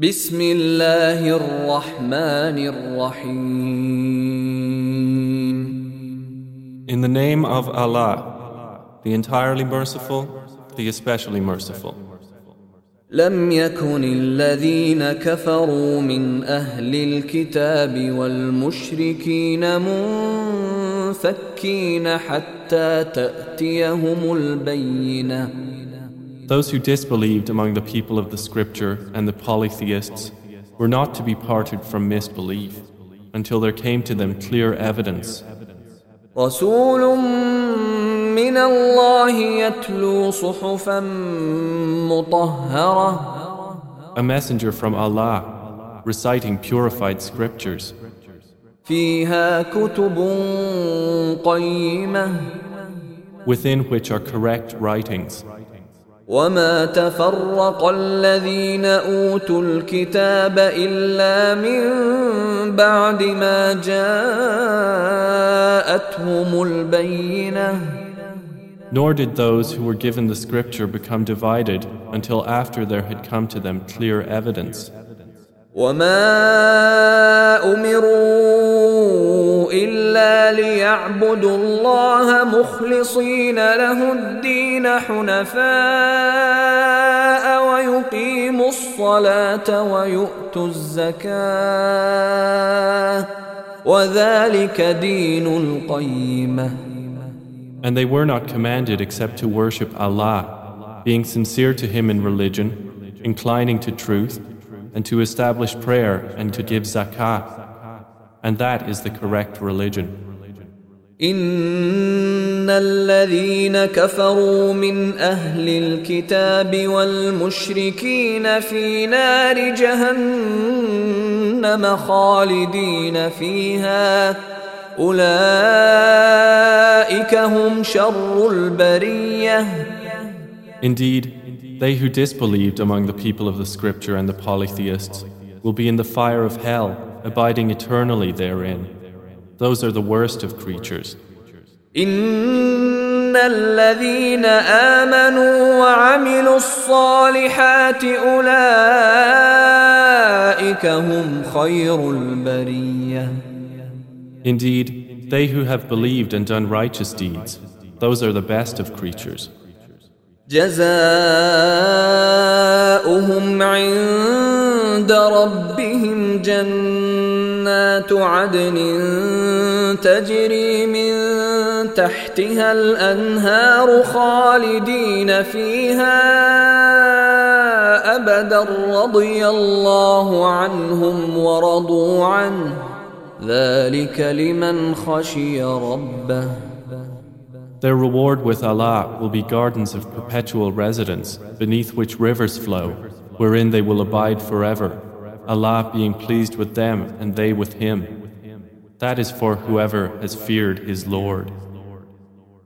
بسم الله الرحمن الرحيم In the name of Allah, the entirely merciful, the especially merciful. لم يكن الذين كفروا من أهل الكتاب والمشركين منفكين حتى تأتيهم البينة Those who disbelieved among the people of the scripture and the polytheists were not to be parted from misbelief until there came to them clear evidence. رسول من الله يتلو صحفا مطهرة A messenger from Allah reciting purified scriptures فيها كتب قيمة within which are correct writings. وما تفرق الذين اوتوا الكتاب الا من بعد ما جاءتهم البينه Nor did those who were given the scripture become divided until after there had come to them clear evidence. وما امروا الا ليعبدوا الله مخلصين له الدين حنفاء ويقيموا الصلاه ويؤتوا الزكاه وذلك دين القيمه And they were not commanded except to worship Allah, being sincere to Him in religion, inclining to truth, and to establish prayer and to give zakah. And that is the correct religion. ان الذين كفروا من اهل الكتاب والمشركين في نار جهنم خالدين فيها اولئك هم شر البريه Indeed, they who disbelieved among the people of the scripture and the polytheists will be in the fire of hell, abiding eternally therein. Those are the worst of creatures. ان الذين امنوا وعملوا الصالحات اولئك هم خير البريه Indeed, they who have believed and done righteous deeds, those are the best of creatures. جزاؤهم عند ربهم جنات عدن تجري من تحتها الانهار خالدين فيها ابدا رضي الله عنهم ورضوا عنه ذلك لمن خشي ربه Their reward with Allah will be gardens of perpetual residence, beneath which rivers flow, wherein they will abide forever, Allah being pleased with them and they with Him. That is for whoever has feared His Lord.